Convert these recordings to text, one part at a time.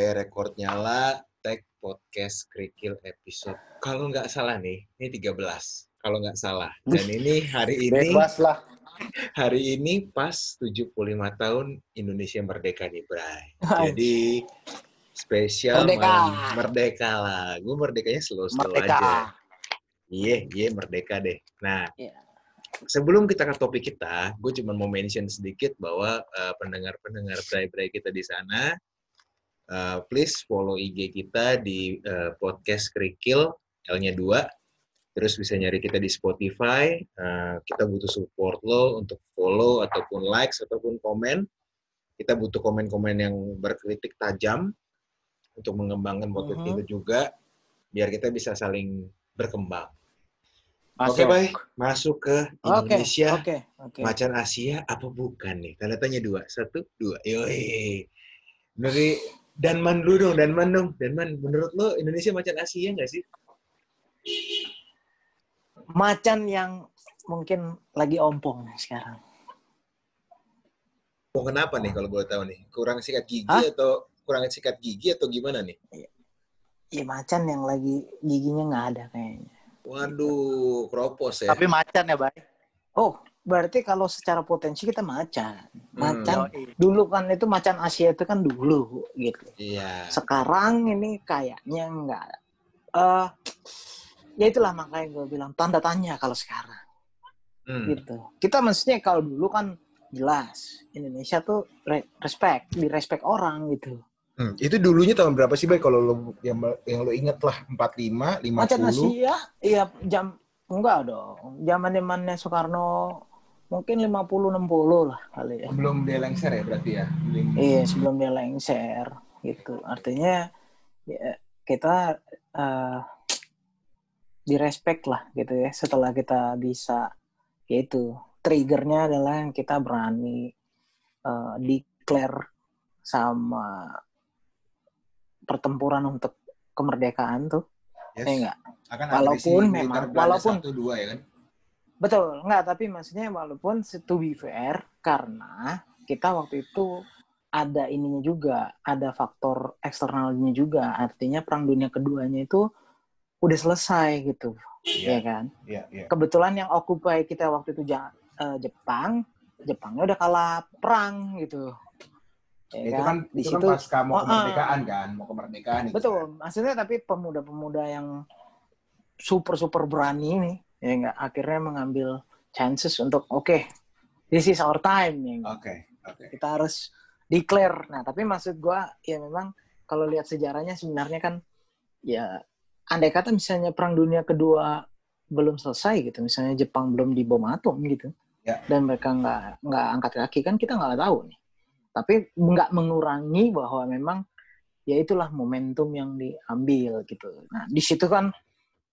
Oke, record nyala, tag podcast Krikil episode. Kalau nggak salah nih, ini 13. Kalau nggak salah. Dan ini hari ini Bebas lah. hari ini pas 75 tahun Indonesia merdeka nih, Bray. Jadi spesial Merdeka. merdeka lah. Gue merdekanya slow-slow Merdeka. aja. Iya, iya merdeka deh. Nah, Iya. sebelum kita ke topik kita, gue cuma mau mention sedikit bahwa eh, pendengar-pendengar Bray-Bray kita di sana, eh, please follow IG kita di eh, podcast Krikil, L-nya 2. Terus bisa nyari kita di Spotify. Eh, kita butuh support lo untuk follow ataupun likes ataupun komen. Kita butuh komen-komen yang berkritik tajam untuk mengembangkan podcast Mhm. kita juga, biar kita bisa saling berkembang. Oke, baik. Masuk ke Indonesia. oke, oke. Macan Asia apa bukan nih? Tanda tanya dua. Satu, dua. Yoi. Dari Danman dulu dong, Danman dong. Danman, menurut lo Indonesia macan Asia nggak sih? Macan yang mungkin lagi ompong sekarang. Oh, kenapa nih kalau boleh tahu nih? Kurang sikat gigi Hah? atau kurang sikat gigi atau gimana nih? Iya macan yang lagi giginya nggak ada kayaknya. Waduh, kropos ya. Tapi macan ya, Bay. Oh, berarti kalau secara potensi kita macan. Macan Yoi. dulu kan itu macan Asia itu kan dulu gitu. Iya. Sekarang ini kayaknya nggak. Eh, ya itulah makanya gue bilang tanda tanya kalau sekarang Hmm. gitu. Kita maksudnya kalau dulu kan jelas Indonesia tuh re- respect, di respect orang gitu. Hmm, Itu dulunya tahun berapa sih, Bay? Kalau lo yang, yang lo inget lah, 45, 50. Macan Asia, iya jam enggak dong. Zaman zamannya Soekarno mungkin 50 60 lah kali ya. Belum dia lengser ya berarti ya? Belum- Iya, sebelum dia lengser gitu. Artinya ya, kita eh direspek lah gitu ya setelah kita bisa yaitu triggernya adalah yang kita berani eh, declare sama pertempuran untuk kemerdekaan tuh Yes. ya enggak Akan Walaupun memang- walaupun- satu dua ya kan? Betul, enggak, tapi maksudnya walaupun to be fair, karena kita waktu itu ada ininya juga, ada faktor eksternalnya juga, artinya perang dunia keduanya itu udah selesai gitu, ya kan? Iya, iya. Kebetulan yang occupy kita waktu itu eh, Jepang, Jepangnya udah kalah perang gitu. Ya itu kan Di itu kan situ pasca mau Oh, ah. kemerdekaan kan, mau kemerdekaan itu. Betul, maksudnya tapi pemuda-pemuda yang super-super berani nih, ya enggak akhirnya mengambil chances untuk oke, this is our time ya nggak? Oke, oke. kita harus declare. Nah, tapi maksud gua ya memang kalau lihat sejarahnya sebenarnya kan ya andai kata misalnya perang dunia kedua belum selesai gitu, misalnya Jepang belum dibom atom gitu, Ya. dan mereka nggak nggak angkat kaki kan kita nggak tahu nih. Tapi nggak mengurangi bahwa memang ya itulah momentum yang diambil gitu. Nah di situ kan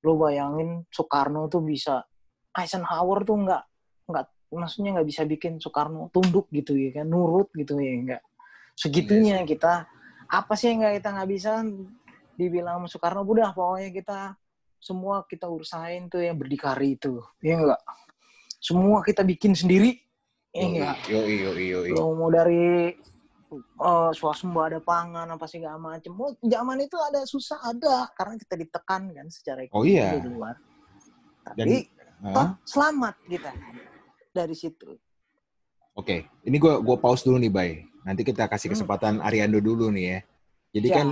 lu bayangin Soekarno tuh bisa Eisenhower tuh nggak nggak maksudnya nggak bisa bikin Soekarno tunduk gitu ya kan nurut gitu ya nggak. Segitunya kita. Apa sih yang nggak kita nggak bisa? Dibilang sama Soekarno udah pokoknya kita semua kita urusain tuh yang berdikari itu. Ya enggak semua kita bikin sendiri. Ya enggak Yoi, yoi, yoi. Lo mau dari uh, swasembada pangan apa sih gak macem. Oh, zaman itu ada susah ada karena kita ditekan kan secara Oh ekonomi iya. di luar. Tapi Dan- toh selamat kita dari situ. Oke, ini gua gua pause dulu nih, Bay. Nanti kita kasih Hmm. kesempatan Ariando dulu nih ya. Jadi Siap. kan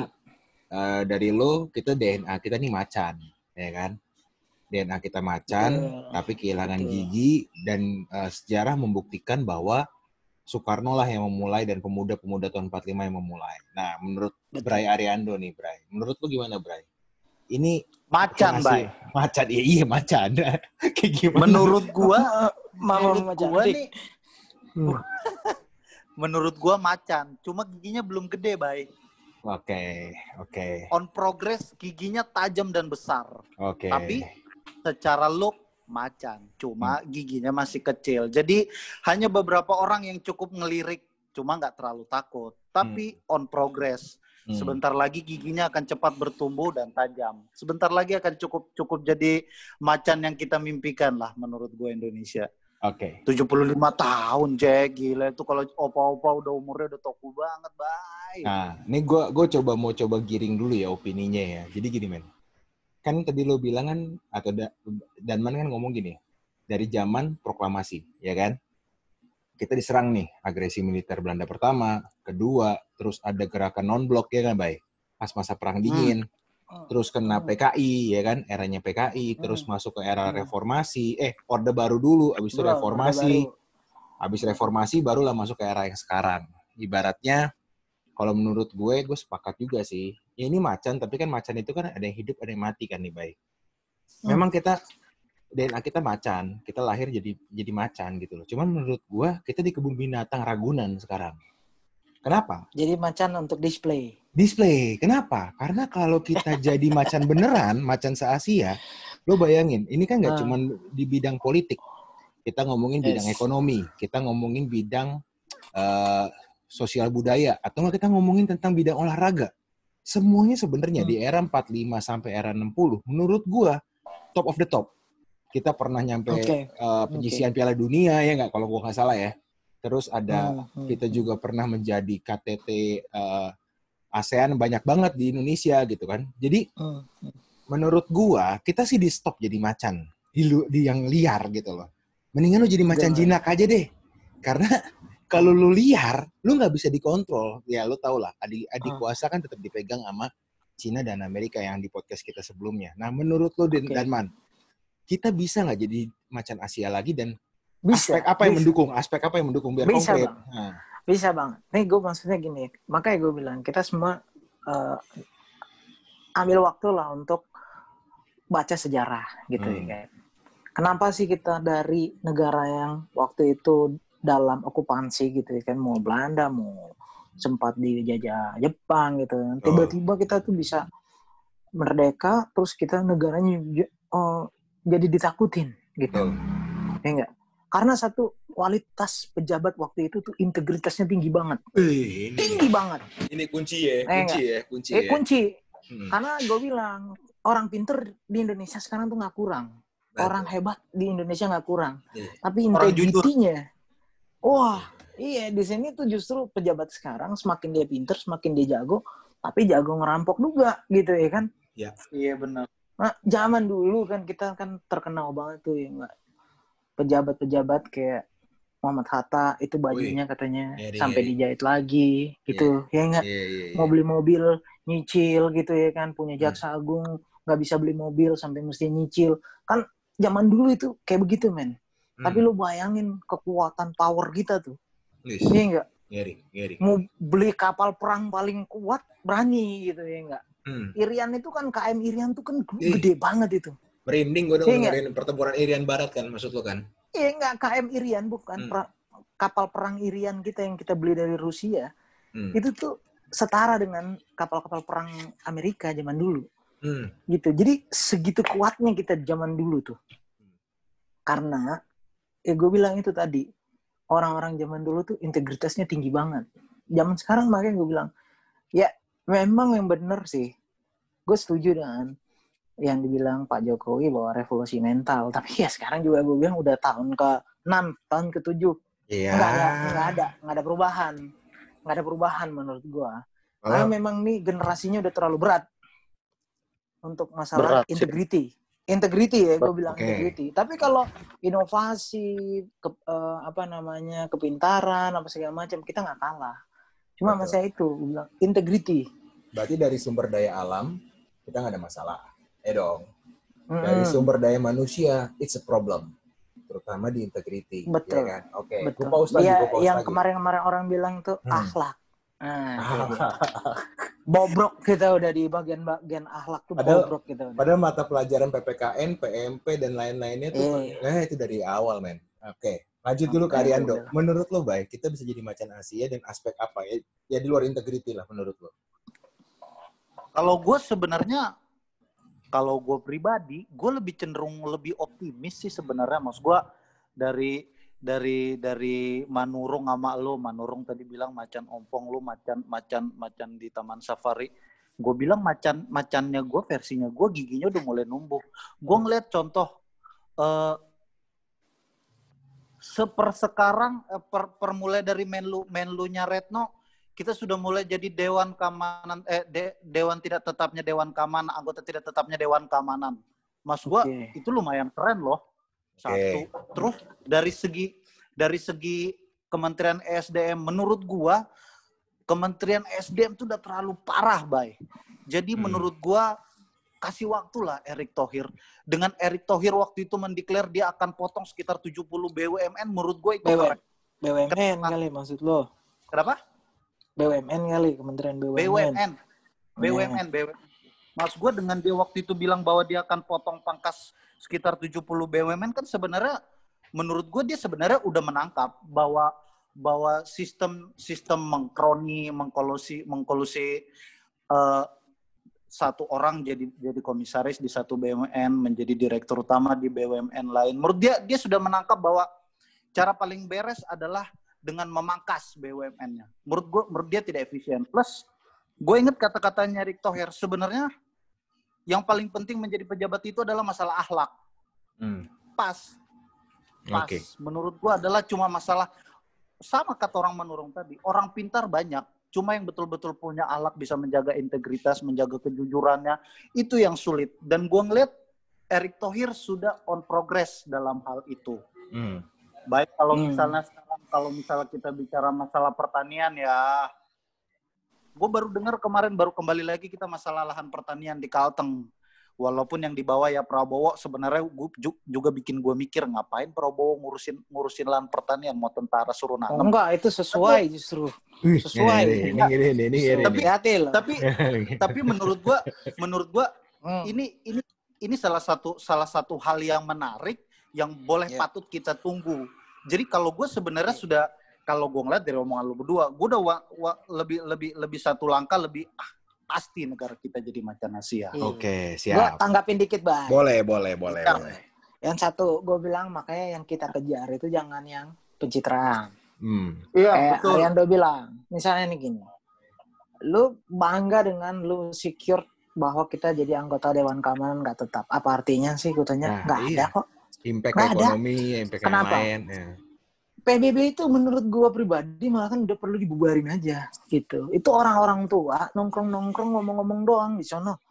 eh, dari lo kita DNA kita nih macan, ya kan? DNA kita macan, Betul. tapi kehilangan Betul. gigi dan eh, sejarah membuktikan bahwa Soekarno lah yang memulai dan pemuda-pemuda tahun 45 yang memulai. Nah, menurut Betul. Bray Ariando nih, Bray. Menurut lo gimana, Bray? Ini Macan, Bay. Macan, iya, iya macan. Kayak gimana? Menurut gua, menurut macan gua nih, Hmm. menurut gua macan. Cuma giginya belum gede, Bay. Oke, oke, On progress, giginya tajam dan besar. oke. Tapi secara look macan, cuma giginya masih kecil. Jadi hanya beberapa orang yang cukup ngelirik, cuma nggak terlalu takut. Tapi on progress, Hmm. sebentar lagi giginya akan cepat bertumbuh dan tajam. Sebentar lagi akan cukup cukup jadi macan yang kita mimpikan lah menurut gue Indonesia. Oke. 75 tahun, Jack. Gila itu kalau opa-opa udah umurnya udah toku banget, bye. Nah, ini gue gue coba mau coba giring dulu ya opininya ya. Jadi gini men, kan tadi lo bilang kan atau da, Danman kan ngomong gini, dari zaman proklamasi, ya kan? Kita diserang nih, agresi militer Belanda pertama, kedua, terus ada gerakan non blok ya kan, baik? Pas masa perang dingin, terus kena Hmm. PKI ya kan, eranya PKI, terus Hmm. masuk ke era Hmm. reformasi, eh Orde Baru dulu, habis itu reformasi, habis reformasi barulah masuk ke era yang sekarang. Ibaratnya kalau menurut gue, gue sepakat juga sih. Ya ini macan, tapi kan macan itu kan ada yang hidup, ada yang mati kan nih, baik. Hmm. Memang kita DNA kita macan, kita lahir jadi jadi macan gitu loh. Cuman menurut gue, kita di kebun binatang Ragunan sekarang. Kenapa? Jadi macan untuk display. Display. Kenapa? Karena kalau kita jadi macan beneran, macan se-Asia, lo bayangin, ini kan nggak Ah. cuman di bidang politik. Kita ngomongin bidang Yes. ekonomi, kita ngomongin bidang eh, sosial budaya, atau nggak kita ngomongin tentang bidang olahraga. Semuanya sebenarnya Hmm. di era 45 sampai era 60, menurut gua top of the top. Kita pernah nyampe Oke. eh, penyisian Piala Dunia ya nggak kalau gua nggak salah ya. Terus ada Hmm, hmm, kita hmm. juga pernah menjadi KTT eh, ASEAN banyak banget di Indonesia gitu kan. Jadi Hmm, hmm. menurut gua kita sih di stop jadi macan di, di yang liar gitu loh. Mendingan lu jadi macan jinak aja deh. Karena kalau lu liar, lu nggak bisa dikontrol. Ya lu tau lah, adik adik Ah. kuasa kan tetap dipegang sama Cina dan Amerika yang di podcast kita sebelumnya. Nah menurut lu Dan Oke. Danman, kita bisa nggak jadi macan Asia lagi dan Bisa. aspek apa yang bisa. mendukung? Aspek apa yang mendukung biar Bisa, konkret? Bang. Nah, Bisa banget. Nih gue maksudnya gini, makanya gue bilang kita semua eh, ambil waktu lah untuk baca sejarah gitu Hmm. ya. Kenapa sih kita dari negara yang waktu itu dalam okupansi gitu ya kan, mau Belanda, mau sempat dijajah Jepang gitu. kan. Tiba-tiba kita tuh bisa merdeka, terus kita negaranya eh, jadi ditakutin gitu. betul. Ya enggak? Karena satu kualitas pejabat waktu itu tuh integritasnya tinggi banget. Eh, ini, Tinggi banget. ini kunci ya, Eh, kunci ya, kunci Eh ya. kunci. Hmm. Karena gue bilang orang pinter di Indonesia sekarang tuh nggak kurang. Orang hebat di Indonesia nggak kurang. Iya. Tapi integritinya, wah iya di sini tuh justru pejabat sekarang semakin dia pinter, semakin dia jago, tapi jago ngerampok juga gitu ya kan. Iya benar. Nah, zaman dulu kan kita kan terkenal banget tuh ya nggak pejabat-pejabat kayak Muhammad Hatta itu bajunya katanya Ngeri, sampai ngeri. dijahit lagi gitu ya nggak Iya, iya, iya. mau beli mobil nyicil gitu ya kan punya Hmm. jaksa agung nggak bisa beli mobil sampai mesti nyicil kan zaman dulu itu kayak begitu men Hmm. tapi lu bayangin kekuatan power kita tuh Wis, iya nggak ngeri, ngeri. mau beli kapal perang paling kuat berani gitu ya nggak Hmm. Irian itu kan KM Irian tuh kan Ih. gede banget itu Merinding gue Iya, dengerin pertempuran Irian Barat kan, maksud lo kan? iya nggak KM Irian bukan Hmm. pra- kapal perang Irian kita yang kita beli dari Rusia Hmm. itu tuh setara dengan kapal-kapal perang Amerika zaman dulu Hmm. gitu. Jadi segitu kuatnya kita zaman dulu tuh. Karena ya gue bilang itu tadi orang-orang zaman dulu tuh integritasnya tinggi banget. Zaman sekarang makanya gue bilang ya memang yang bener sih. Gue setuju dengan yang dibilang Pak Jokowi bahwa revolusi mental. Tapi ya sekarang juga gue bilang udah tahun ke 6, tahun ke 7. Iya. Nggak ada, nggak ada, nggak ada perubahan. Nggak ada perubahan menurut gue. Karena Oh, memang nih generasinya udah terlalu berat untuk masalah Berat sih. Integrity. Integrity ya, gue bilang Oke. integrity. Tapi kalau inovasi, ke, eh, apa namanya, kepintaran, apa segala macam, kita nggak kalah. Cuma Betul. masa itu, gue bilang integrity. berarti dari sumber daya alam kita nggak ada masalah. Eh dong. Dari sumber daya manusia, it's a problem. Terutama di integrity. Betul. ya kan? Oke, Betul. Iya, gue pause yang kemarin-kemarin orang bilang tuh Hmm. akhlak. Nah. Ah, bobrok kita udah di bagian-bagian akhlak tuh Padahal- bobrok kita udah. Padahal mata pelajaran PPKN, PMP, dan lain-lainnya tuh, Iya. eh itu dari awal, men. Oke, lanjut dulu ke Oke, Ariando. udah. Menurut lo, baik, kita bisa jadi macan Asia dan aspek apa ya? Ya di luar integrity lah, menurut lo. Kalau gue sebenarnya kalau gue pribadi, gue lebih cenderung lebih optimis sih sebenarnya, mas gue dari dari dari Manurung sama lo, Manurung tadi bilang macan ompong lo, macan macan macan di Taman Safari. Gue bilang macan macannya gue versinya gue giginya udah mulai numbuh. Gue ngeliat contoh eh, sepersekarang eh, per, per mulai dari menlu menlunya Retno kita sudah mulai jadi dewan keamanan eh de, dewan tidak tetapnya dewan keamanan anggota tidak tetapnya dewan keamanan mas gua Oke. itu lumayan keren loh satu terus dari segi dari segi Kementerian SDM menurut gua Kementerian SDM itu udah terlalu parah bay jadi Hmm. menurut gua kasih waktu lah Erick Thohir dengan Erick Thohir waktu itu mendeklar dia akan potong sekitar 70 BUMN menurut gue itu BUMN. keren. BUMN kali maksud lo. Kenapa? BUMN kali, Kementerian BUMN. BUMN. BUMN, BUMN. Mas gue dengan dia waktu itu bilang bahwa dia akan potong pangkas sekitar 70 BUMN kan sebenarnya menurut gue dia sebenarnya udah menangkap bahwa bahwa sistem sistem mengkroni, mengkolusi mengkolusi eh, satu orang jadi jadi komisaris di satu BUMN, menjadi direktur utama di BUMN lain. Menurut dia dia sudah menangkap bahwa cara paling beres adalah dengan memangkas BUMN-nya. Menurut gue, menurut dia tidak efisien. Plus, gue inget kata-katanya Erick Thohir, sebenarnya yang paling penting menjadi pejabat itu adalah masalah akhlak. Hmm. Pas. Pas. Oke. Menurut gue adalah cuma masalah, sama kata orang menurung tadi, orang pintar banyak, cuma yang betul-betul punya akhlak bisa menjaga integritas, menjaga kejujurannya, itu yang sulit. Dan gue ngeliat Erick Thohir sudah on progress dalam hal itu. Hmm. Baik kalau Hmm. misalnya sekarang kalau misalnya kita bicara masalah pertanian ya, gue baru dengar kemarin baru kembali lagi kita masalah lahan pertanian di Kalteng. Walaupun yang dibawa ya Prabowo sebenarnya gua ju- juga bikin gue mikir ngapain Prabowo ngurusin ngurusin lahan pertanian mau tentara suruh Oh, nanam. enggak, itu sesuai justru. Sesuai. Ini, ini, ini, ini, ini, ini. Tapi- Hati loh. Tapi tapi menurut gue menurut gue Hmm. ini ini ini salah satu salah satu hal yang menarik yang boleh Ya. patut kita tunggu. Jadi kalau gue sebenarnya sudah kalau gue ngeliat dari omongan lu berdua, gue udah wa- wa- lebih lebih lebih satu langkah lebih ah, pasti negara kita jadi macan Asia. Iya. Oke, Gua siap. tanggapin dikit, Bang. Boleh, boleh, boleh, Siap. boleh. Yang satu, gue bilang makanya yang kita kejar itu jangan yang pencitraan. Hmm. Iya Kayak Ariando bilang, misalnya nih gini, lu bangga dengan lu secure bahwa kita jadi anggota Dewan Keamanan nggak tetap. Apa artinya sih? Gue tanya, Nah, nggak iya. ada kok. Impact ada. ekonomi, impact yang Kenapa? lain. ya. PBB itu menurut gue pribadi malah kan udah perlu dibubarin aja gitu. Itu orang-orang tua nongkrong-nongkrong ngomong-ngomong doang di sono.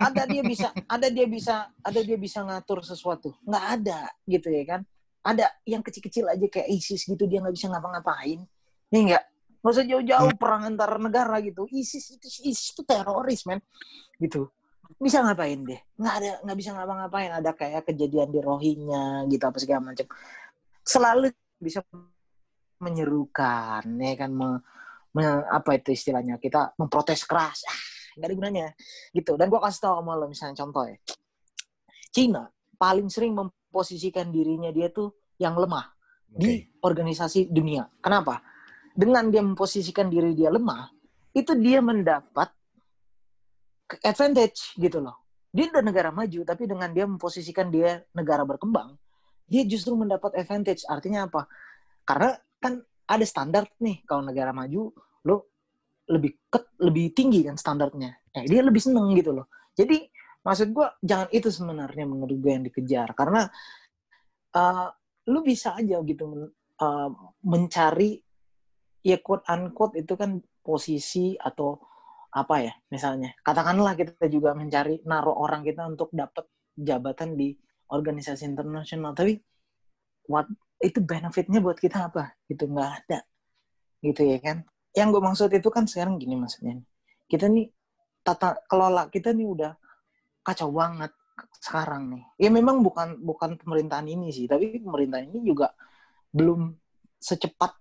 Ada dia bisa, ada dia bisa, ada dia bisa ngatur sesuatu. Nggak ada gitu ya kan. Ada yang kecil-kecil aja kayak ISIS gitu dia nggak bisa ngapa-ngapain. Ya enggak? Nggak usah jauh-jauh perang antar negara gitu. ISIS itu ISIS itu teroris men. Gitu. Bisa ngapain deh? Nggak ada, nggak bisa ngapa-ngapain. Ada kayak kejadian di Rohingya gitu apa segala macam. Selalu bisa menyerukan ya kan? Me- me- apa itu istilahnya? Kita memprotes keras. Ah ada gunanya. Gitu. Dan gua kasih tau sama lo misalnya contoh ya. Cina paling sering memposisikan dirinya dia tuh yang lemah di Oke. organisasi dunia. Kenapa? Dengan dia memposisikan diri dia lemah itu dia mendapat advantage gitu loh. Dia udah negara maju tapi dengan dia memposisikan dia negara berkembang dia justru mendapat advantage. Artinya apa? Karena kan ada standar nih kalau negara maju lo lebih ket, lebih tinggi kan standarnya. Eh dia lebih seneng gitu loh. Jadi maksud gua jangan itu sebenarnya menurut gue yang dikejar. Karena eh, lu bisa aja gitu men- eh, mencari ya quote unquote itu kan posisi atau apa ya misalnya. Katakanlah kita juga mencari naruh orang kita untuk dapat jabatan di organisasi internasional. Tapi what itu benefitnya buat kita apa? Gitu nggak ada. Gitu ya kan? Yang gue maksud itu kan sekarang gini maksudnya kita nih tata kelola kita nih udah kacau banget sekarang nih. Ya memang bukan bukan pemerintahan ini sih. Tapi pemerintahan ini juga belum secepat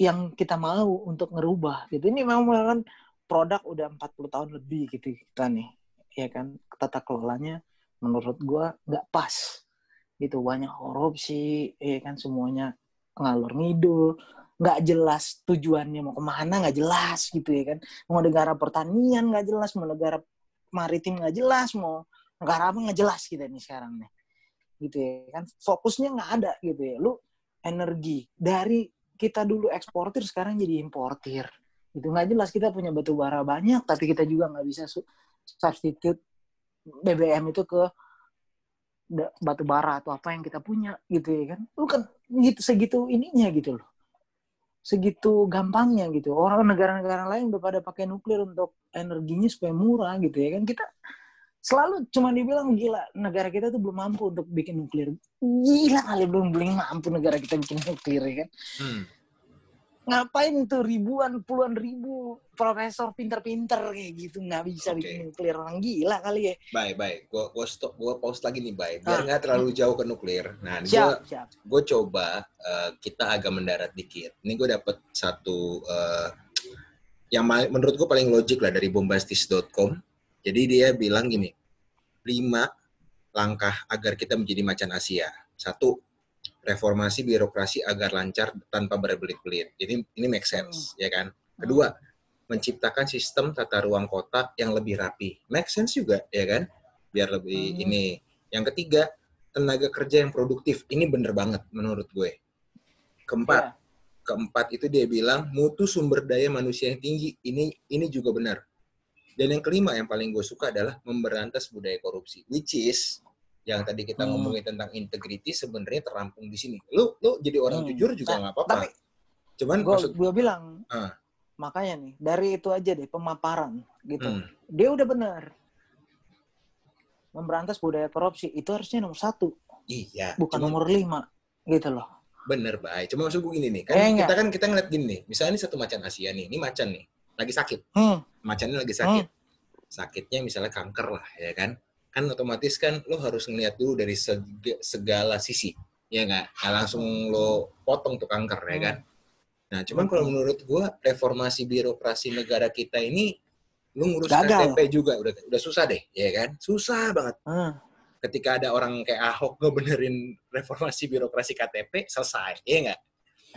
yang kita mau untuk ngerubah. Gitu. Ini memang kan produk udah 40 tahun lebih gitu kita nih. Ya kan? Tata kelolanya menurut gua nggak pas. Gitu banyak korupsi ya kan semuanya ngalur ngidul. Nggak jelas tujuannya mau ke mana nggak jelas gitu ya kan. Mau negara pertanian nggak jelas mau negara maritim nggak jelas mau negara apa nggak jelas kita nih sekarang nih. Gitu ya kan. Fokusnya nggak ada gitu ya lu energi dari kita dulu eksportir sekarang jadi importir. Itu nggak jelas kita punya batu bara banyak tapi kita juga nggak bisa su- substitute BBM itu ke batu bara atau apa yang kita punya gitu ya kan. Lu kan gitu segitu ininya gitu loh. Segitu gampangnya gitu. Orang negara-negara lain udah pada pakai nuklir untuk energinya supaya murah gitu ya kan. Kita selalu cuma dibilang gila negara kita tuh belum mampu untuk bikin nuklir. Gila kali belum belum mampu negara kita bikin nuklir ya kan. Hmm. Ngapain tuh ribuan puluhan ribu profesor pinter-pinter kayak gitu nggak bisa Oke. bikin nuklir orang gila kali ya Baik, baik. Gua gua stop, gua pause lagi nih, baik. Biar Ah. nggak terlalu jauh ke nuklir. Nah, gua siap siap gue coba eh, kita agak mendarat dikit. Ini gue dapet satu eh, yang menurut gue paling logik lah dari bombastis.com. Jadi dia bilang gini, lima langkah agar kita menjadi macan Asia. Satu, reformasi birokrasi agar lancar tanpa berbelit-belit. Jadi ini make sense, ya kan? Kedua, menciptakan sistem tata ruang kota yang lebih rapi. Make sense juga, ya kan? Biar lebih Hmm. ini. Yang ketiga, tenaga kerja yang produktif. Ini bener banget menurut gue. Keempat, Ya. keempat itu dia bilang mutu sumber daya manusia yang tinggi. Ini ini juga benar. Dan yang kelima yang paling gue suka adalah memberantas budaya korupsi, which is yang tadi kita Hmm. ngomongin tentang integrity sebenarnya terampung di sini. Lu lu jadi orang Hmm. jujur juga Nah, nggak apa-apa. tapi Cuman gue maksud gue bilang Ah. makanya nih dari itu aja deh pemaparan gitu Hmm. dia udah benar memberantas budaya korupsi itu harusnya nomor satu iya, bukan cuman nomor lima gitu loh bener baik. Cuma maksud gue gini nih, kan Eh, kita enggak. kan kita ngeliat gini nih. Misalnya ini satu macan Asia nih, ini macan nih, lagi sakit. hmm. macannya lagi sakit. Sakitnya misalnya kanker lah, ya kan? Kan otomatis kan lo harus ngeliat dulu dari seg- segala sisi, ya nggak? Nggak langsung lo potong tuh kanker, ya kan? Nah, cuman kalau menurut gua reformasi birokrasi negara kita ini, lo ngurus Gagal. KTP juga udah udah susah deh, ya kan? Susah banget. Hmm. Ketika ada orang kayak Ahok ngebenerin reformasi birokrasi KTP, selesai, ya nggak?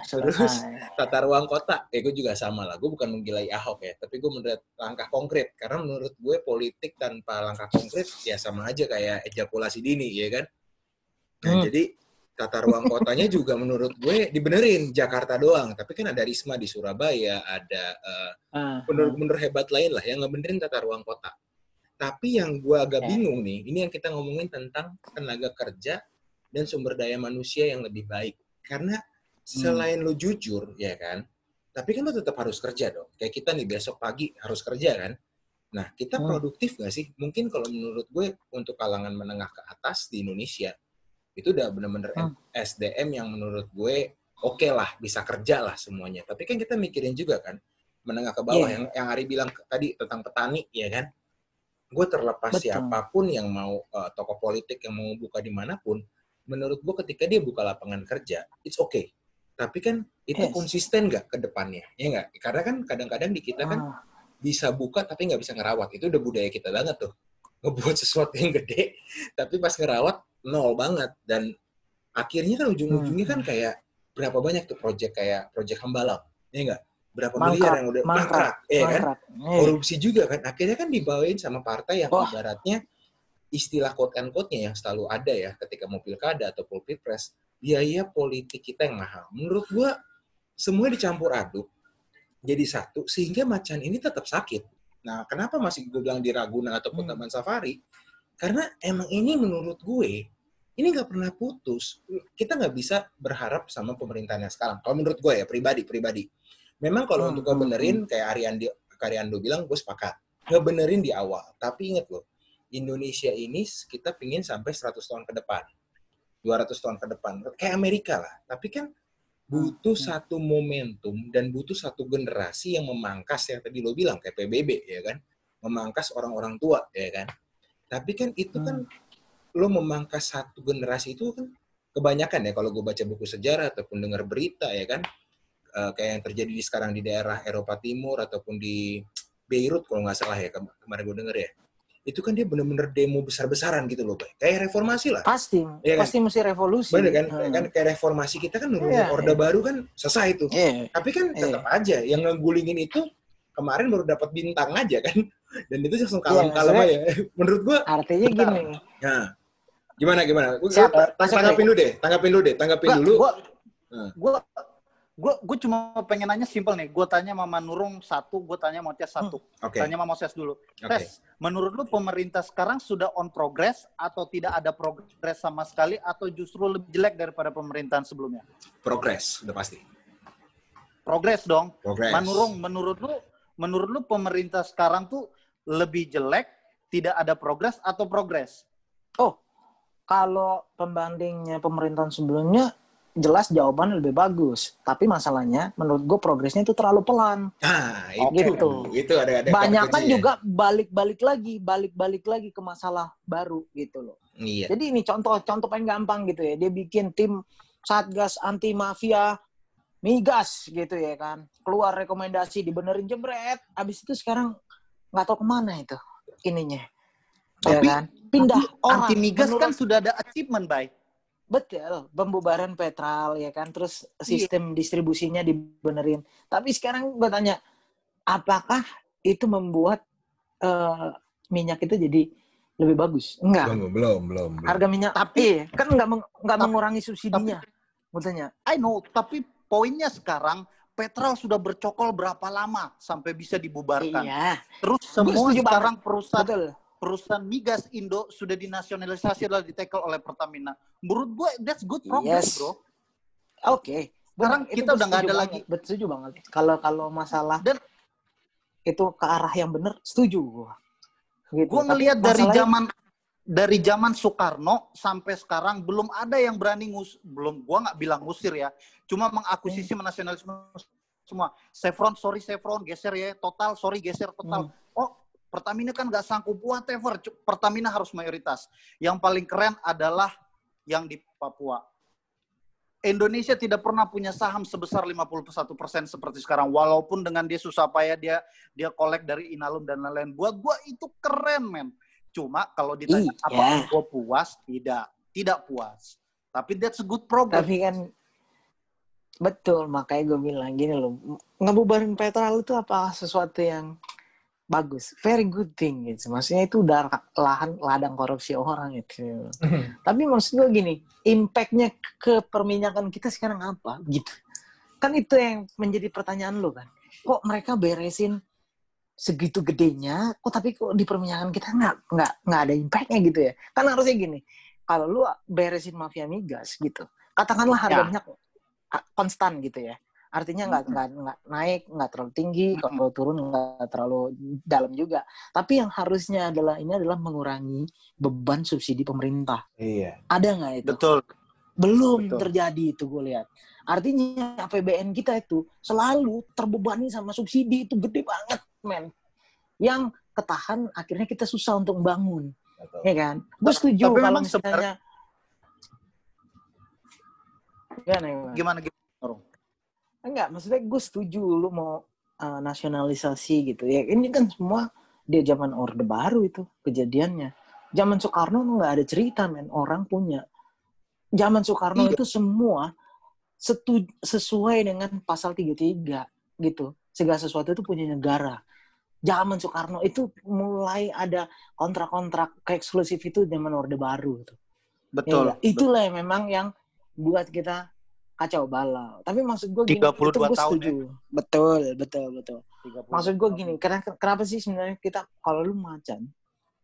Terus tata ruang kota, ya gue juga sama lah. Gue bukan menggilai Ahok ya, tapi gue melihat langkah konkret. Karena menurut gue politik tanpa langkah konkret ya sama aja kayak ejakulasi dini, ya kan? Nah, Hmm. jadi tata ruang kotanya juga menurut gue dibenerin Jakarta doang. Tapi kan ada Risma di Surabaya, ada eh, Ah, bener-bener hebat lain lah yang ngebenerin tata ruang kota. Tapi yang gue agak Eh. bingung nih, ini yang kita ngomongin tentang tenaga kerja dan sumber daya manusia yang lebih baik. Karena selain lu jujur, ya kan, tapi kan lu tetap harus kerja dong. Kayak kita nih besok pagi harus kerja kan. Nah, kita Hmm. produktif nggak sih? Mungkin kalau menurut gue untuk kalangan menengah ke atas di Indonesia, itu udah bener-bener Hmm. SDM yang menurut gue oke lah, bisa kerja lah semuanya. Tapi kan kita mikirin juga kan, menengah ke bawah Iya. yang yang Ari bilang tadi tentang petani, ya kan? Gue terlepas Betul. siapa pun yang mau eh, tokoh politik yang mau buka di mana pun, menurut gue ketika dia buka lapangan kerja, it's okay. Tapi kan itu Yes. konsisten nggak ke depannya, ya nggak? Karena kan kadang-kadang di kita kan ah. bisa buka tapi nggak bisa ngerawat. Itu udah budaya kita banget tuh. Ngebuat sesuatu yang gede, tapi pas ngerawat nol banget. Dan akhirnya kan ujung-ujungnya kan Hmm. kayak berapa banyak tuh project kayak project Hambalang, ya nggak? Berapa Mangkrak, miliar yang udah mangkrak, ya kan? Eh, Korupsi juga kan. Akhirnya kan dibawain sama partai yang Wah. ibaratnya istilah quote and quote-nya yang selalu ada ya ketika mau pilkada atau pilpres, biaya politik kita yang mahal. Menurut gua semua dicampur aduk jadi satu sehingga macan ini tetap sakit. Nah, kenapa masih gue bilang di Ragunan ataupun Hmm. Taman Safari? Karena emang ini menurut gue ini nggak pernah putus. Kita nggak bisa berharap sama pemerintahan yang sekarang. Kalau menurut gue ya pribadi pribadi. Memang kalau Hmm, untuk gue hmm, benerin kayak Ariandi Karyando bilang gue sepakat. Ngebenerin di awal. Tapi inget loh, Indonesia ini kita pingin sampai 100 tahun ke depan. 200 tahun ke depan. Kayak Amerika lah. Tapi kan butuh Hmm. satu momentum dan butuh satu generasi yang memangkas yang tadi lo bilang kayak PBB ya kan memangkas orang-orang tua ya kan tapi kan itu kan lo memangkas satu generasi itu kan kebanyakan ya kalau gue baca buku sejarah ataupun dengar berita ya kan eh, kayak yang terjadi di sekarang di daerah Eropa Timur ataupun di Beirut kalau nggak salah ya kem- kemarin gue denger ya itu kan dia bener-bener demo besar-besaran gitu loh Bay. kayak reformasi lah Pasti, Iya kan? pasti mesti revolusi. Bener kan? Hmm. kan kayak reformasi kita kan nurunin Iya, orde iya. baru kan selesai tuh Iya. tapi kan Iya. tetap aja yang ngegulingin itu kemarin baru dapat bintang aja kan dan itu langsung kalem-kalem maksudnya- aja menurut gua Artinya Bentar. gini. nah gimana gimana gua, Siap, gua ta- masuk tanggapin dulu deh tanggapin dulu deh tanggapin Gua, dulu gua, Hmm. gua, gue gue cuma pengen nanya simpel nih. Gue tanya Mama Nurung satu, gue tanya mau Ces satu. Oke. Tanya Mama Moses dulu. Oke. Tes, menurut lu pemerintah sekarang sudah on progress atau tidak ada progress sama sekali atau justru lebih jelek daripada pemerintahan sebelumnya? Progres, udah pasti. Progress dong. Progres. Manurung, menurut lu, menurut lu pemerintah sekarang tuh lebih jelek, tidak ada progres atau progres? Oh, kalau pembandingnya pemerintahan sebelumnya, jelas jawaban lebih bagus. Tapi masalahnya, menurut gue progresnya itu terlalu pelan. Ah, itu. Gitu. Itu ada ada Banyak kan juga balik-balik lagi, balik-balik lagi ke masalah baru gitu loh. Iya. Jadi ini contoh contoh paling gampang gitu ya. Dia bikin tim Satgas anti mafia migas gitu ya kan. Keluar rekomendasi dibenerin jebret. Habis itu sekarang nggak tahu ke mana itu ininya. ya Tapi- kan? Pindah orang. Anti migas menurut- kan sudah ada achievement, Bay. Betul, pembubaran petral ya kan, terus sistem distribusinya dibenerin. Tapi sekarang gue tanya, apakah itu membuat eh, minyak itu jadi lebih bagus? Enggak. Belum, belum, belum. belum. Harga minyak, Tapi- iya, kan nggak meng- nggak tapi- mengurangi subsidinya. Gue tanya, I know, tapi poinnya sekarang Petral sudah bercokol berapa lama sampai bisa dibubarkan? iya, Terus semua sekarang perusahaan betul. Perusahaan migas Indo sudah dinasionalisasi adalah ditekel oleh Pertamina. Menurut gue that's good progress, Yes. bro. Oke. Sekarang Gua- itu kita udah nggak ada banget. lagi. Betul setuju banget. Kalau kalau masalah Dan- itu ke arah yang benar, setuju gue. Gitu. Gue ngelihat dari zaman dari zaman Soekarno sampai sekarang belum ada yang berani ngus belum gua nggak bilang ngusir ya cuma mengakuisisi Hmm. menasionalisme semua Chevron sorry Chevron geser ya total sorry geser total Hmm. oh Pertamina kan nggak sanggup whatever Pertamina harus mayoritas. Yang paling keren adalah yang di Papua. Indonesia tidak pernah punya saham sebesar 51% seperti sekarang. Walaupun dengan dia susah payah dia dia kolek dari Inalum dan lain-lain. Buat gua itu keren men. Cuma kalau ditanya Iya. apa gua puas? Tidak. Tidak puas. Tapi that's a good progress Tapi kan betul. Makanya gue bilang gini loh ngebubarin petrol itu apa? Sesuatu yang bagus. Very good thing gitu. Maksudnya itu udah lahan ladang korupsi orang itu tapi maksud gue gini impactnya ke perminyakan kita sekarang apa gitu? Kan itu yang menjadi pertanyaan lo kan? Kok mereka beresin segitu gedenya kok tapi kok di perminyakan kita nggak nggak nggak ada impactnya gitu ya? Kan harusnya gini kalau lu beresin mafia migas gitu katakanlah harga Ya. minyak konstan gitu ya artinya nggak Mhm. nggak nggak naik nggak terlalu tinggi kalau turun nggak terlalu dalam juga tapi yang harusnya adalah ini adalah mengurangi beban subsidi pemerintah Iya. ada nggak itu betul belum Betul. terjadi itu gue lihat artinya APBN kita itu selalu terbebani sama subsidi itu gede banget men yang ketahan akhirnya kita susah untuk bangun Betul. ya kan gue setuju tapi kalau misalnya Gimana, gimana? gimana gitu enggak maksudnya gue setuju lu mau uh, nasionalisasi gitu. Ya ini kan semua dia zaman orde baru itu kejadiannya. Zaman Soekarno nggak ada cerita men. Orang punya. Zaman Soekarno Iya. itu semua setu- sesuai dengan pasal 33 gitu. Segala sesuatu itu punya negara. Zaman Soekarno itu mulai ada kontrak-kontrak eksklusif itu zaman orde baru tuh. Betul Ya, itulah yang memang yang buat kita kacau balau. Tapi maksud gue gini, 32 itu gue tahun setuju. Betul, betul, betul. 30 Maksud gue gini, kenapa, kenapa sih sebenarnya kita kalau lu macan,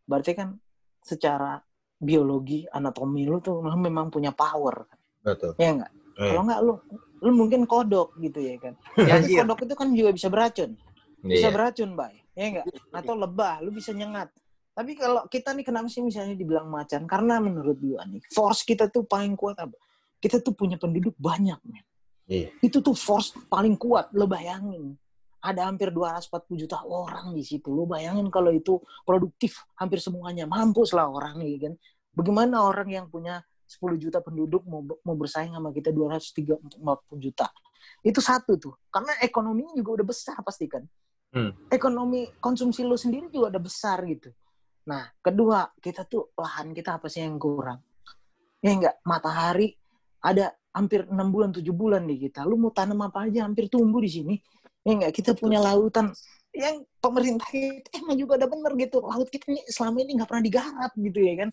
berarti kan secara biologi, anatomi lu tuh lu memang punya power, Betul. ya enggak? Eh. Kalau enggak lu lu mungkin kodok gitu ya kan. Ya, Tapi kodok itu kan juga bisa beracun. Bisa Iya. beracun, Bay. Ya enggak? Atau lebah, lu bisa nyengat. Tapi kalau kita nih kenapa sih misalnya dibilang macan? Karena menurut gua nih, force kita tuh paling kuat apa? Kita tuh punya penduduk banyak, men. Iya. Itu tuh force paling kuat, lo bayangin. Ada hampir 240 juta orang di situ. Lo bayangin kalau itu produktif hampir semuanya. Mampus lah orang nih kan. Bagaimana orang yang punya 10 juta penduduk mau, mau bersaing sama kita 240 juta. Itu satu tuh. Karena ekonominya juga udah besar pasti kan. Hmm. Ekonomi konsumsi lo sendiri juga udah besar gitu. Nah, kedua, kita tuh lahan kita apa sih yang kurang? Ya enggak, matahari ada hampir 6 bulan, 7 bulan di kita. Lu mau tanam apa aja hampir tumbuh di sini. Ya enggak, kita punya lautan yang pemerintah kita emang juga udah bener gitu. Laut kita ini selama ini nggak pernah digarap gitu ya kan.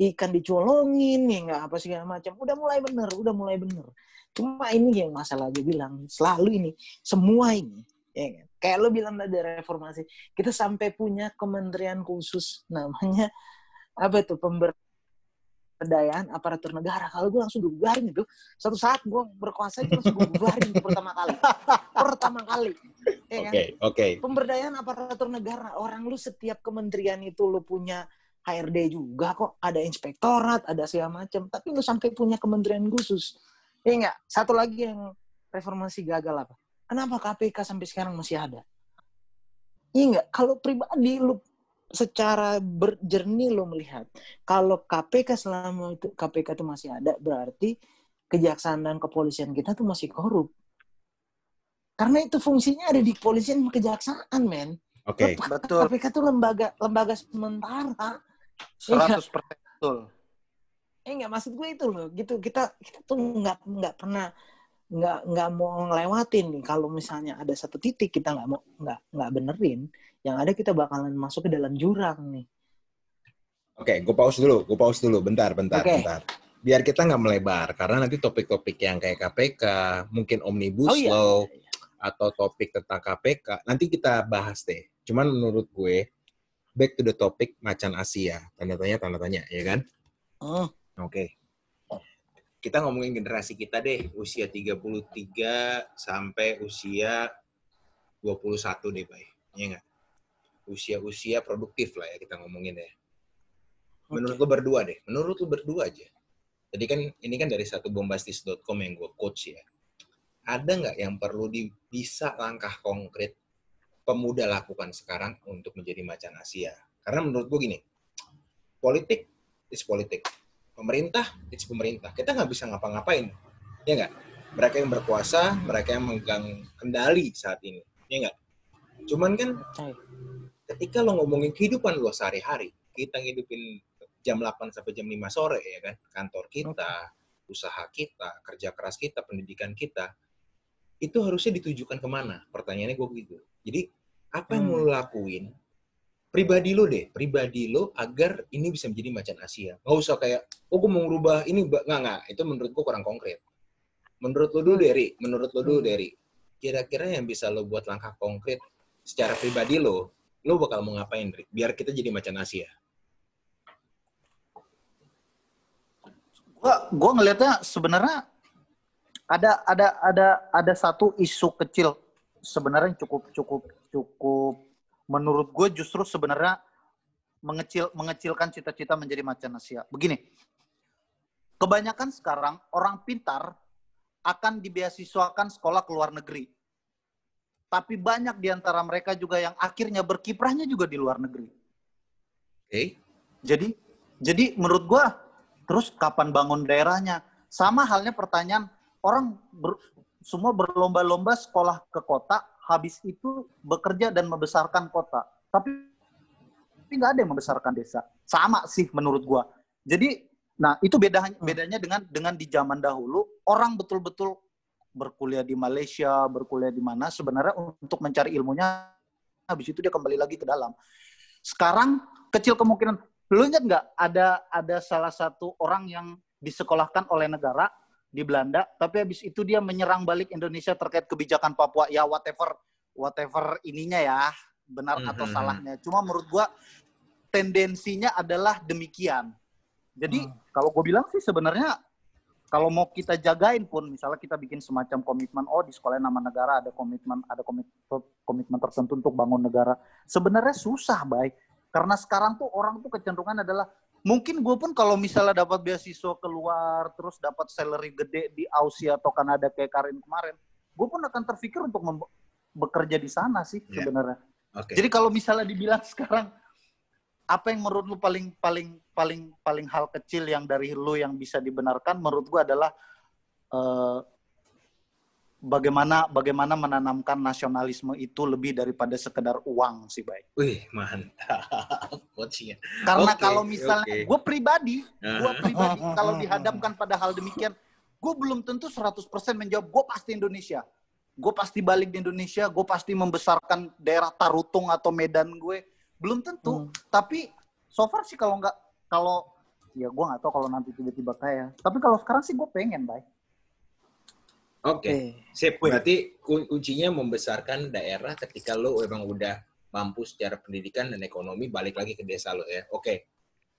ikan dicolongin ya nggak apa segala macam udah mulai bener udah mulai bener cuma ini yang masalah gue bilang selalu ini semua ini ya kan? kayak lo bilang tadi reformasi kita sampai punya kementerian khusus namanya apa itu pemberdayaan aparatur negara. Kalau gue langsung gue bubarin itu satu saat gue berkuasa itu langsung gue bubarin itu pertama kali. Pertama kali. Ya kan? Oke, oke. pemberdayaan aparatur negara. Orang lu setiap kementerian itu lu punya HRD juga kok. Ada inspektorat ada segala macam. Tapi lu sampai punya kementerian khusus. Ya enggak satu lagi yang reformasi gagal apa? Kenapa KPK sampai sekarang masih ada? Iya enggak kalau pribadi lu secara berjernih lo melihat kalau KPK selama itu KPK itu masih ada berarti kejaksaan dan kepolisian kita tuh masih korup karena itu fungsinya ada di kepolisian dan kejaksaan men Oke. Betul. KPK itu lembaga lembaga sementara. Iya. 100% betul. Eh nggak maksud gue itu loh, gitu kita kita tuh nggak nggak pernah nggak nggak mau ngelewatin nih kalau misalnya ada satu titik kita nggak mau nggak nggak benerin, yang ada kita bakalan masuk ke dalam jurang nih. Oke, gue pause dulu, gue pause dulu, bentar, bentar, Oke. bentar. Biar kita nggak melebar, karena nanti topik-topik yang kayak KPK, mungkin omnibus Oh, iya. law, atau topik tentang KPK, nanti kita bahas deh. Cuman menurut gue, back to the topic macan Asia, tanda tanya, tanda tanya, ya kan? Hmm. Oke. Kita ngomongin generasi kita deh, usia 33 sampai usia 21 deh, Bay. Iya nggak? Usia-usia produktif lah ya kita ngomongin ya. Menurut lu berdua deh, menurut lu berdua aja. Jadi kan ini kan dari satu bombastis.com yang gue coach ya. Ada nggak yang perlu di, bisa langkah konkret pemuda lakukan sekarang untuk menjadi macan Asia? Karena menurut gue gini, politik is politik. Pemerintah it's pemerintah. Kita nggak bisa ngapa-ngapain. Ya nggak? Mereka yang berkuasa, mereka yang memegang kendali saat ini. Ya nggak? Cuman kan ketika lo ngomongin kehidupan lo sehari-hari, kita ngidupin jam 8 sampai jam 5 sore ya kan, kantor kita, usaha kita, kerja keras kita, pendidikan kita, itu harusnya ditujukan ke mana? Pertanyaannya gue gitu. Jadi apa yang Hmm. mau lo lakuin? Pribadi lo deh, pribadi lo agar ini bisa menjadi macan Asia. Gak usah kayak, oh gue mau ngerubah ini, ba-" nggak nggak. Itu menurut gue kurang konkret. Menurut lo dulu Derry, menurut lo dulu Hmm. Derry, kira-kira yang bisa lo buat langkah konkret secara pribadi lo, lo bakal mau ngapain, Dri? Biar kita jadi macan Asia. Gua gua ngelihatnya sebenarnya ada ada ada ada satu isu kecil sebenarnya cukup cukup cukup menurut gue justru sebenarnya mengecil mengecilkan cita-cita menjadi macan Asia. Begini, kebanyakan sekarang orang pintar akan dibeasiswakan sekolah ke luar negeri. Tapi banyak di antara mereka juga yang akhirnya berkiprahnya juga di luar negeri. Oke? Jadi, jadi menurut gua terus kapan bangun daerahnya? Sama halnya pertanyaan orang ber- semua berlomba-lomba sekolah ke kota, habis itu bekerja dan membesarkan kota. Tapi tapi nggak ada yang membesarkan desa. Sama sih menurut gua. Jadi, nah itu beda bedanya dengan dengan di zaman dahulu orang betul-betul berkuliah di Malaysia, berkuliah di mana sebenarnya untuk mencari ilmunya habis itu dia kembali lagi ke dalam. Sekarang kecil kemungkinan lu ingat nggak ada ada salah satu orang yang disekolahkan oleh negara di Belanda tapi habis itu dia menyerang balik Indonesia terkait kebijakan Papua. Ya whatever whatever ininya ya benar atau Mhm. salahnya. cuma menurut gua tendensinya adalah demikian. Jadi kalau gue bilang sih sebenarnya kalau mau kita jagain pun misalnya kita bikin semacam komitmen oh di sekolah nama negara ada komitmen ada komitmen komitmen tertentu untuk bangun negara. Sebenarnya susah baik karena sekarang tuh orang tuh kecenderungan adalah mungkin gue pun kalau misalnya dapat beasiswa keluar terus dapat salary gede di Aussie atau Kanada kayak Karin kemarin gue pun akan terpikir untuk bekerja di sana sih Iya. sebenarnya Oke. jadi kalau misalnya dibilang sekarang apa yang menurut lu paling paling paling paling hal kecil yang dari lu yang bisa dibenarkan menurut gua adalah eh, bagaimana bagaimana menanamkan nasionalisme itu lebih daripada sekedar uang sih baik. Wih, mantap. Coaching-nya. Karena Oke, kalau misalnya oke. gue pribadi, gue pribadi kalau dihadapkan pada hal demikian, gue belum tentu 100% menjawab gue pasti Indonesia. Gue pasti balik di Indonesia, gue pasti membesarkan daerah Tarutung atau Medan gue. Belum tentu, Hmm. tapi so far sih kalau nggak kalau ya gue nggak tahu kalau nanti tiba-tiba kaya tapi kalau sekarang sih gue pengen baik Oke, Eh, sip. Berarti kun- kuncinya membesarkan daerah ketika lo emang udah mampu secara pendidikan dan ekonomi balik lagi ke desa lo ya. Oke,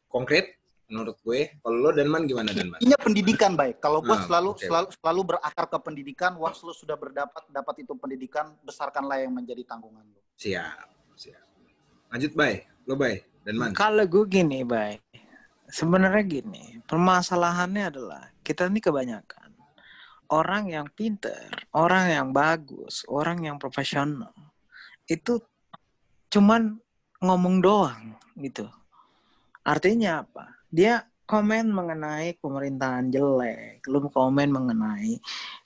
konkret menurut gue. Kalau lo Danman gimana Danman? Intinya pendidikan baik. Kalau gue Ah, selalu oke. selalu selalu berakar ke pendidikan. Once lu sudah berdapat dapat itu pendidikan, besarkanlah yang menjadi tanggungan lu. Siap, siap. Lanjut Bay, lo Bay, Danman. Kalau gue gini, baik. Sebenarnya gini, permasalahannya adalah kita ini kebanyakan orang yang pinter, orang yang bagus, orang yang profesional itu cuman ngomong doang gitu. Artinya apa? Dia komen mengenai pemerintahan jelek, lu komen mengenai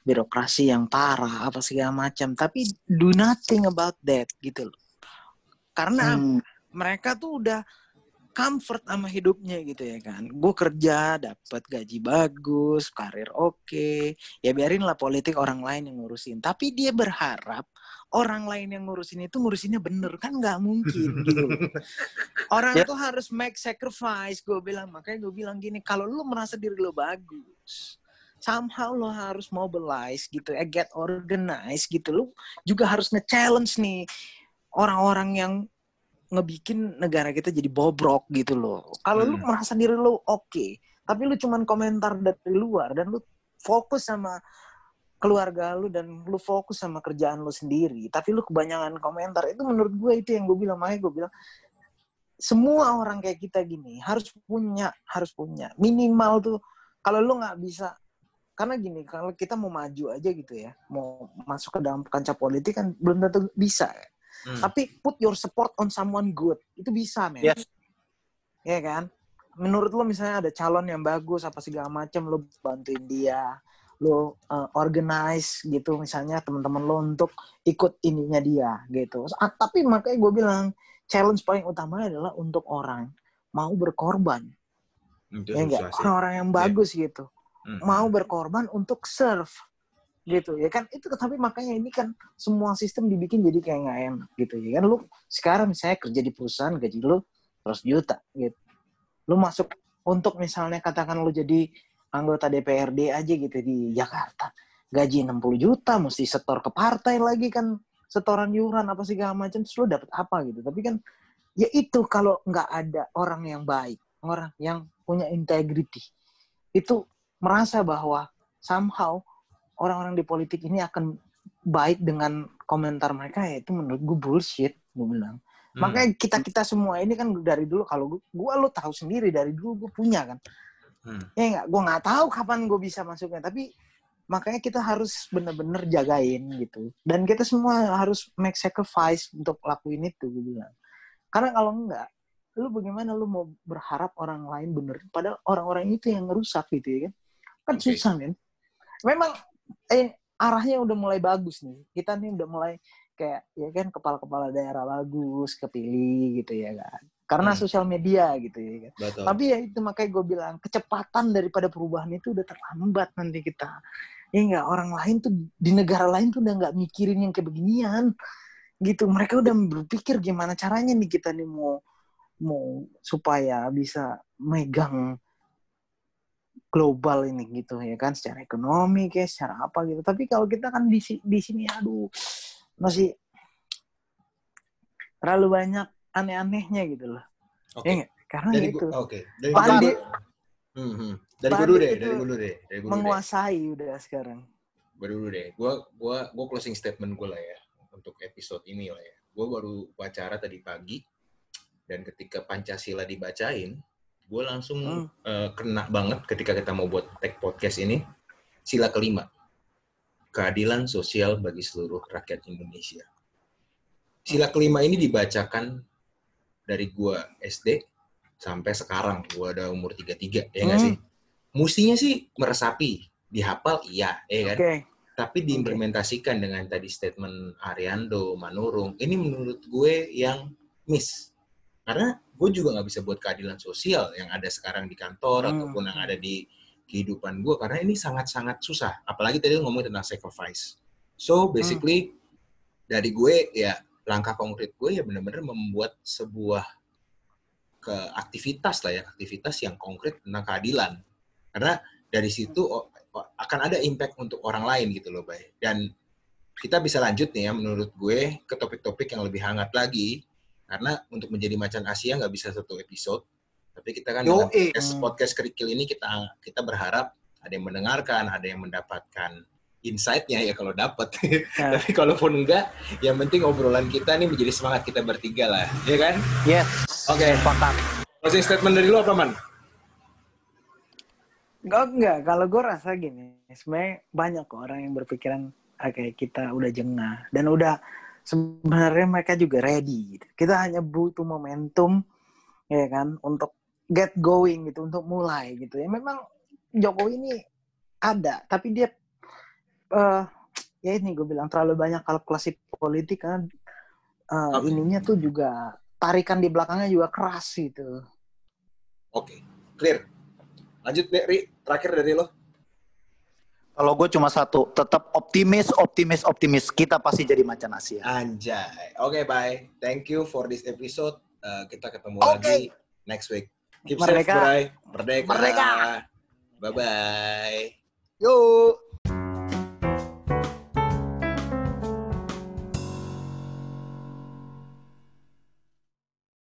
birokrasi yang parah apa segala macam, tapi do nothing about that gitu loh. Karena Hmm. mereka tuh udah comfort sama hidupnya gitu ya kan. Gue kerja, dapat gaji bagus, karir oke. Ya biarin lah politik orang lain yang ngurusin. Tapi dia berharap orang lain yang ngurusin itu ngurusinnya bener kan nggak mungkin gitu. Orang Ya. tuh harus make sacrifice. Gue bilang makanya gue bilang gini, kalau lu merasa diri lo bagus, somehow lo harus mobilize gitu, eh, get organized gitu. Lu juga harus nge-challenge nih orang-orang yang ngebikin negara kita jadi bobrok gitu loh. Kalau lu Hmm. merasa diri lu oke, tapi lu cuman komentar dari luar dan lu fokus sama keluarga lu dan lu fokus sama kerjaan lu sendiri, tapi lu kebanyakan komentar itu menurut gue itu yang gue bilang makanya gue bilang semua orang kayak kita gini harus punya harus punya minimal tuh kalau lu nggak bisa karena gini kalau kita mau maju aja gitu ya mau masuk ke dalam kancah politik kan belum tentu bisa Hmm. tapi put your support on someone good. Itu bisa men. Yes. ya kan? Menurut lo misalnya ada calon yang bagus apa segala macam lo bantuin dia lo uh, organize gitu misalnya teman-teman lo untuk ikut ininya dia gitu. Ah, tapi makanya gue bilang challenge paling utama adalah untuk orang mau berkorban. Itu ya enggak orang-orang yang bagus gitu. Hmm. mau berkorban untuk serve gitu ya kan? Itu tapi makanya ini kan semua sistem dibikin jadi kayak nggak enak gitu ya kan? Lu sekarang misalnya kerja di perusahaan gaji lu 100 juta gitu. Lu masuk untuk misalnya katakan lu jadi anggota DPRD aja gitu di Jakarta gaji 60 juta mesti setor ke partai lagi kan setoran iuran apa segala macam terus lu dapat apa gitu. Tapi kan ya itu kalau nggak ada orang yang baik orang yang punya integrity itu merasa bahwa somehow orang-orang di politik ini akan baik dengan komentar mereka ya itu menurut gue bullshit gue bilang. Hmm. makanya kita kita semua ini kan dari dulu kalau gue gue lo tahu sendiri dari dulu gue punya kan. Hmm. ya nggak gue nggak tahu kapan gue bisa masuknya tapi makanya kita harus bener-bener jagain gitu. Dan kita semua harus make sacrifice untuk lakuin itu gue bilang. Karena kalau enggak lu bagaimana lu mau berharap orang lain bener? Padahal orang-orang itu yang ngerusak gitu ya kan? Kan Oke. susah men. Memang eh arahnya udah mulai bagus nih. Kita nih udah mulai kayak ya kan kepala-kepala daerah bagus kepilih gitu ya kan. Karena Hmm. sosial media gitu ya kan. Betul. tapi ya itu makanya gue bilang kecepatan daripada perubahan itu udah terlambat nanti kita. Ya enggak orang lain tuh di negara lain tuh udah nggak mikirin yang kayak beginian. Gitu mereka udah berpikir gimana caranya nih kita nih mau mau supaya bisa megang global ini gitu ya kan secara ekonomi kayak secara apa gitu tapi kalau kita kan di di sini aduh masih terlalu banyak aneh-anehnya gitu loh Oke. ya karena Dari itu gua, oke. Dari dulu. Hmm, hmm. Dari gua dulu deh, itu dari gua dulu deh, dari gua dulu deh. menguasai udah sekarang Gua dulu deh. Gua gua gua closing statement gua lah ya untuk episode ini lah ya. Gua baru wawancara tadi pagi dan ketika Pancasila dibacain, gua langsung Hmm. eh, kena banget ketika kita mau buat tag podcast ini. Sila kelima. Keadilan sosial bagi seluruh rakyat Indonesia. Sila kelima ini dibacakan dari gua SD sampai sekarang gua ada umur 33 ya nggak Hmm. sih? Mustinya sih meresapi, dihafal iya, ya kan? oke Tapi diimplementasikan dengan tadi statement Ariando, Manurung, ini menurut gue yang miss. Karena gue juga nggak bisa buat keadilan sosial yang ada sekarang di kantor Hmm. ataupun yang ada di kehidupan gue karena ini sangat-sangat susah. Apalagi tadi lu ngomongin tentang sacrifice. So basically dari gue ya langkah konkret gue ya benar-benar membuat sebuah ke aktivitas lah ya, aktivitas yang konkret tentang keadilan. Karena dari situ akan ada impact untuk orang lain gitu loh, Bay. Dan kita bisa lanjut nih ya menurut gue ke topik-topik yang lebih hangat lagi. Karena untuk menjadi macan Asia nggak bisa satu episode. Tapi kita kan dengan Yoi. podcast, podcast kerikil ini kita kita berharap ada yang mendengarkan, ada yang mendapatkan insight-nya ya kalau dapat. Nah, Tapi kalaupun enggak, yang penting obrolan kita nih menjadi semangat kita bertiga lah, ya kan? yes. Oke. Sepakat. Closing statement dari lu apa, Man? Enggak, enggak. Kalau gue rasa gini, sebenarnya banyak kok orang yang berpikiran ah, kayak kita udah jengah dan udah sebenarnya mereka juga ready. Gitu. Kita hanya butuh momentum, ya kan, untuk get going gitu, untuk mulai gitu. Ya memang Jokowi ini ada, tapi dia eh ya ini gue bilang terlalu banyak kalkulasi politik kan. eh, Oke. Ininya tuh juga tarikan di belakangnya juga keras gitu. Oke, clear. Lanjut, Ri. Terakhir dari lo. Kalau gue cuma satu, tetap optimis, optimis, optimis. Kita pasti jadi macan Asia. Anjay. Oke, bye. Thank you for this episode. Uh, kita ketemu Oke. lagi next week. Keep Merdeka. safe. Merdeka. Merdeka. Bye-bye. Yuk.